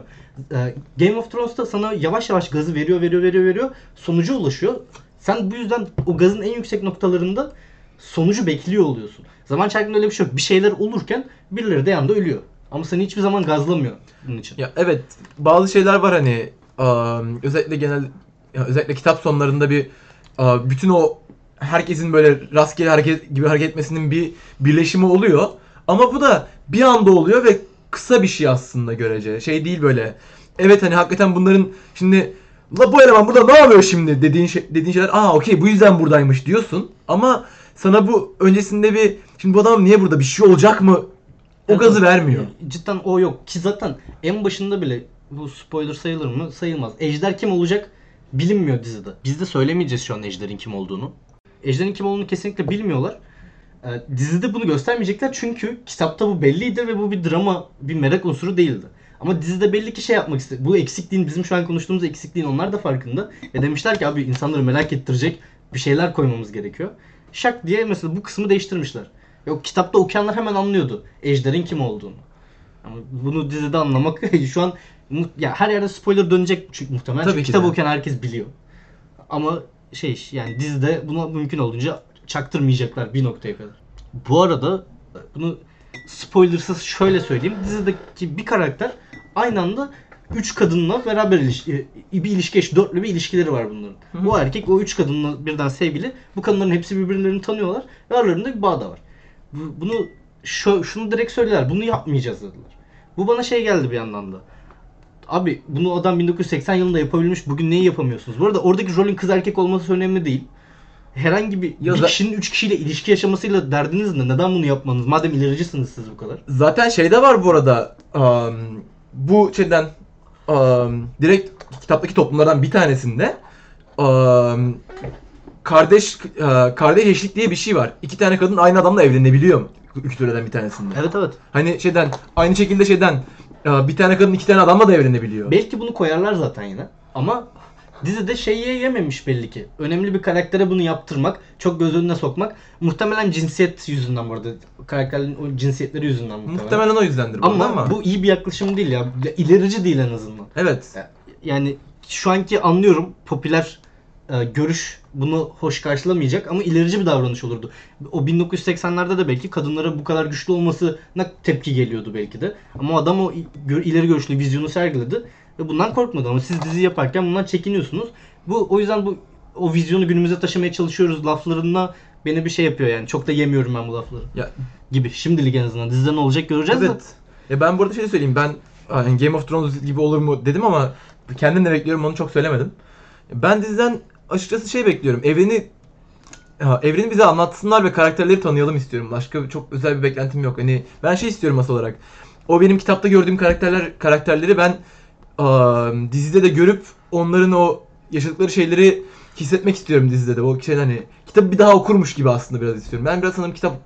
Ee, Game of Thrones'ta sana yavaş yavaş gazı veriyor, veriyor, veriyor, veriyor. Sonuca ulaşıyor. Sen bu yüzden o gazın en yüksek noktalarında sonucu bekliyor oluyorsun. Zaman çarkında öyle bir şey yok. Bir şeyler olurken birileri de yanda ölüyor. Ama seni hiçbir zaman gazlamıyor bunun için. Ya evet bazı şeyler var hani özellikle genel özellikle kitap sonlarında bir bütün o herkesin böyle rastgele hareket gibi hareket etmesinin bir birleşimi oluyor. Ama bu da bir anda oluyor ve kısa bir şey aslında görece. Şey değil böyle. Evet hani hakikaten bunların şimdi la bu eleman burada ne yapıyor şimdi dediğin şey, dediğin şeyler aa okey bu yüzden buradaymış diyorsun. Ama sana bu öncesinde bir şimdi bu adam niye burada bir şey olacak mı o gazı vermiyor. Yani Cidden o yok. Ki zaten en başında bile bu spoiler sayılır mı? Sayılmaz. Ejder kim olacak bilinmiyor dizide. Biz de söylemeyeceğiz şu an Ejder'in kim olduğunu. Ejder'in kim olduğunu kesinlikle bilmiyorlar. Ee, dizide bunu göstermeyecekler çünkü kitapta bu belliydi ve bu bir drama, bir merak unsuru değildi. Ama dizide belli ki şey yapmak istedi. Bu eksikliğin, bizim şu an konuştuğumuz eksikliğin onlar da farkında. Ve demişler ki abi insanları merak ettirecek bir şeyler koymamız gerekiyor. Şak diye mesela bu kısmı değiştirmişler. Yok kitapta okuyanlar hemen anlıyordu Ejder'in kim olduğunu. Ama bunu dizide anlamak şu an ya her yerde spoiler dönecek çünkü muhtemelen. Tabii Çünkü ki kitap de. okuyan herkes biliyor. Ama şey yani dizide buna mümkün olduğunca çaktırmayacaklar bir noktaya kadar. Bu arada bunu spoilersız şöyle söyleyeyim. Dizideki bir karakter aynı anda üç kadınla beraber ilişki, bir ilişki dörtlü bir ilişkileri var bunların. Hı hı. O erkek o üç kadınla birden sevgili. Bu kadınların hepsi birbirlerini tanıyorlar ve aralarında bir bağ da var. Bu- Bunu şu, şunu direkt söylediler. Bunu yapmayacağız dediler. Bu bana şey geldi bir yandan da. Abi bunu adam 1980 yılında yapabilmiş. Bugün neyi yapamıyorsunuz? Bu arada oradaki rolün kız erkek olması önemli değil. Herhangi bir, Ya bir kişinin üç kişiyle ilişki yaşamasıyla derdiniz ne? Neden bunu yapmanız? Madem ilericisiniz siz bu kadar. Zaten şeyde var bu arada am, bu şeyden am, direkt kitaptaki toplumlardan bir tanesinde am, kardeş e, kardeş eşlik diye bir şey var. İki tane kadın aynı adamla evlenebiliyor kültürden bir tanesinde. Evet evet. Hani şeyden aynı şekilde şeyden bir tane kadın iki tane adamla da evlenebiliyor. Belki bunu koyarlar zaten yine. Ama dizide şeyi yememiş belli ki. Önemli bir karaktere bunu yaptırmak, çok göz önüne sokmak. Muhtemelen cinsiyet yüzünden bu arada. Karakterlerin o cinsiyetleri yüzünden muhtemelen. Muhtemelen o yüzdendir bu ama, ama. bu iyi bir yaklaşım değil ya. İlerici değil en azından. Evet. Yani şu anki anlıyorum popüler görüş bunu hoş karşılamayacak ama ilerici bir davranış olurdu. O 1980'lerde de belki kadınlara bu kadar güçlü olmasına tepki geliyordu belki de. Ama adam o ileri görüşlü vizyonu sergiledi ve bundan korkmadı ama siz dizi yaparken bundan çekiniyorsunuz. Bu o yüzden bu o vizyonu günümüze taşımaya çalışıyoruz laflarına beni bir şey yapıyor yani. Çok da yemiyorum ben bu lafları. Ya Gibi. Şimdilik en azından. Dizide ne olacak göreceğiz de. Evet. Ya ben burada şey söyleyeyim. Ben Game of Thrones gibi olur mu dedim ama kendim de bekliyorum onu çok söylemedim. Ben diziden açıkçası şey bekliyorum. Evreni ha, evreni bize anlatsınlar ve karakterleri tanıyalım istiyorum. Başka çok özel bir beklentim yok. Hani ben şey istiyorum asıl olarak. O benim kitapta gördüğüm karakterler karakterleri ben aa, dizide de görüp onların o yaşadıkları şeyleri hissetmek istiyorum dizide de. O şey hani kitabı bir daha okurmuş gibi aslında biraz istiyorum. Ben biraz sanırım kitap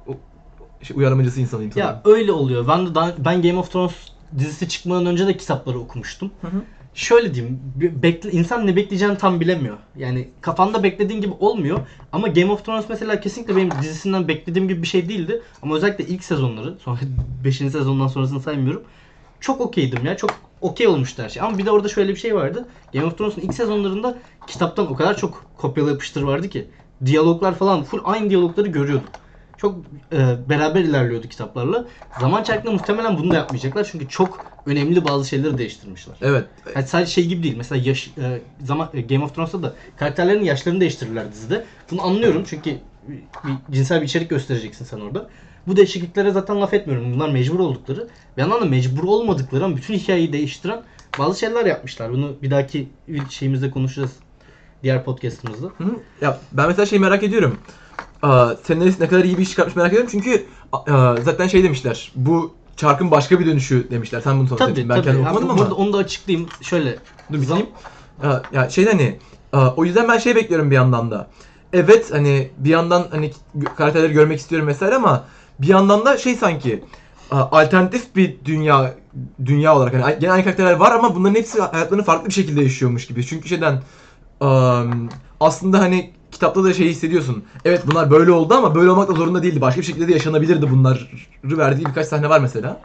şey, uyarlamacısı insanıyım sanırım. Ya öyle oluyor. Ben de daha, ben Game of Thrones dizisi çıkmadan önce de kitapları okumuştum. Hı hı. Şöyle diyeyim, bekle, insan ne bekleyeceğini tam bilemiyor. Yani kafanda beklediğin gibi olmuyor. Ama Game of Thrones mesela kesinlikle benim dizisinden beklediğim gibi bir şey değildi. Ama özellikle ilk sezonları, sonra 5. sezondan sonrasını saymıyorum. Çok okeydim ya, çok okey olmuştu her şey. Ama bir de orada şöyle bir şey vardı. Game of Thrones'un ilk sezonlarında kitaptan o kadar çok kopyala yapıştır vardı ki. Diyaloglar falan full aynı diyalogları görüyordum. Çok e, beraber ilerliyordu kitaplarla. Zaman çarkında muhtemelen bunu da yapmayacaklar çünkü çok önemli bazı şeyleri değiştirmişler. Evet. Yani sadece şey gibi değil. Mesela yaş, e, zaman e, Game of Thrones'ta da karakterlerin yaşlarını değiştirirler dizide. Bunu anlıyorum çünkü bir, bir cinsel bir içerik göstereceksin sen orada. Bu değişikliklere zaten laf etmiyorum. Bunlar mecbur oldukları. Bir yandan da mecbur olmadıkları ama bütün hikayeyi değiştiren bazı şeyler yapmışlar. Bunu bir dahaki şeyimizde konuşacağız. Diğer podcastımızda. Hı hı. Ya ben mesela şeyi merak ediyorum. Senarist ne kadar iyi bir iş çıkartmış merak ediyorum çünkü aa, zaten şey demişler. Bu çarkın başka bir dönüşü demişler. Sen bunu Tabii söyledin. Ben tabii. kendim okumadım ama. Burada onu da açıklayayım. Şöyle Dur bitireyim. Ya, ya şey hani o yüzden ben şey bekliyorum bir yandan da. Evet hani bir yandan hani karakterleri görmek istiyorum vesaire ama bir yandan da şey sanki alternatif bir dünya dünya olarak hani gene aynı karakterler var ama bunların hepsi hayatlarını farklı bir şekilde yaşıyormuş gibi. Çünkü şeyden aslında hani kitapta da şey hissediyorsun. Evet bunlar böyle oldu ama böyle olmak da zorunda değildi. Başka bir şekilde de yaşanabilirdi bunları verdiği birkaç sahne var mesela.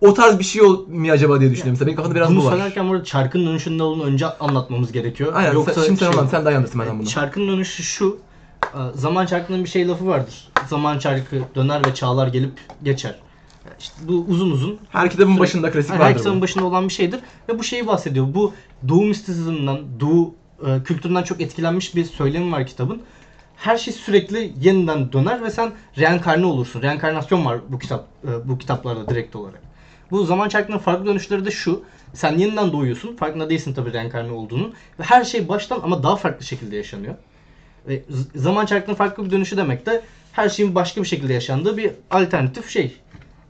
O tarz bir şey ol mu acaba diye düşünüyorum. Mesela benim kafamda biraz Bunu bu var. söylerken burada çarkın dönüşünün ne olduğunu önce anlatmamız gerekiyor. Aynen. Yoksa sen, şimdi sen şey- anlat. Sen daha iyi anlatırsın benden bunu. Çarkın dönüşü şu. e, Zaman çarkının bir şey lafı vardır. Zaman çarkı döner ve çağlar gelip geçer. İşte bu uzun uzun. Her kitabın Sürekli- başında klasik Her vardır kitabın bu. başında olan bir şeydir. Ve bu şeyi bahsediyor. Bu Doğu mistisizmden, Doğu e, kültüründen çok etkilenmiş bir söylemi var kitabın. Her şey sürekli yeniden döner ve sen reenkarne olursun. Reenkarnasyon var bu kitap e, bu kitaplarda direkt olarak. Bu zaman çarkının farklı dönüşleri de şu. Sen yeniden doğuyorsun. Farkında değilsin tabii reenkarne olduğunun. Ve her şey baştan ama daha farklı şekilde yaşanıyor. Ve zaman çarkının farklı bir dönüşü demek de her şeyin başka bir şekilde yaşandığı bir alternatif şey.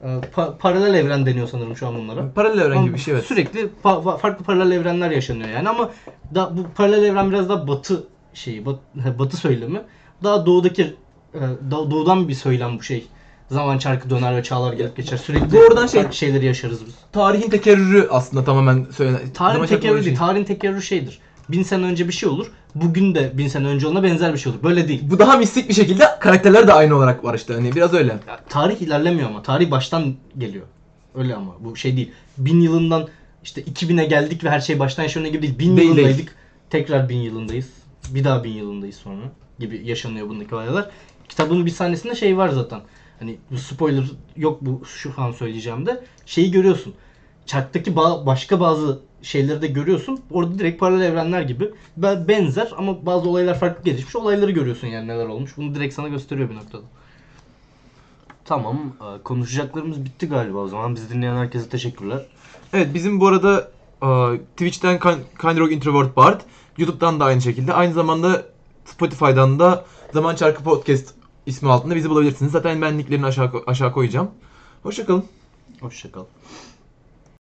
E, pa- paralel evren deniyor sanırım şu an bunlara. Paralel evren Ama gibi bir şey evet. Sürekli fa- farklı paralel evrenler yaşanıyor yani ama da bu paralel evren biraz daha batı şeyi, bat- batı söylemi. Daha doğudaki e, da- doğudan bir söylem bu şey. Zaman çarkı döner ve çağlar gelip geçer. Sürekli Doğrudan şey- şeyleri yaşarız biz. Tarihin tekerrürü aslında tamamen söylenen. Tarihin tekerrürü değil. şey. Tarihin tekerrürü şeydir. Bin sene önce bir şey olur. Bugün de bin sene önce olana benzer bir şey olur. Böyle değil. Bu daha mistik bir şekilde karakterler de aynı olarak var işte. Hani biraz öyle. Ya, tarih ilerlemiyor ama. Tarih baştan geliyor. Öyle ama. Bu şey değil. Bin yılından işte 2000'e geldik ve her şey baştan yaşanıyor gibi değil. Bin Değil, yılındaydık. değil. Tekrar bin yılındayız. Bir daha bin yılındayız sonra gibi yaşanıyor bundaki olaylar. Kitabın bir sahnesinde şey var zaten. Hani bu spoiler yok bu şu an söyleyeceğimde. Şeyi görüyorsun. Çarktaki ba- başka bazı şeyleri de görüyorsun. Orada direkt paralel evrenler gibi Be- benzer ama bazı olaylar farklı gelişmiş. Olayları görüyorsun yani neler olmuş. Bunu direkt sana gösteriyor bir noktada. Tamam. e, Konuşacaklarımız bitti galiba o zaman. Bizi dinleyen herkese teşekkürler. Evet bizim bu arada e, Twitch'ten Kind Rock Introvert Bard, YouTube'dan da aynı şekilde. Aynı zamanda Spotify'dan da Zaman Çarkı Podcast ismi altında bizi bulabilirsiniz. Zaten ben linklerini aşağı, aşağı koyacağım. Hoşçakalın. Hoşçakal.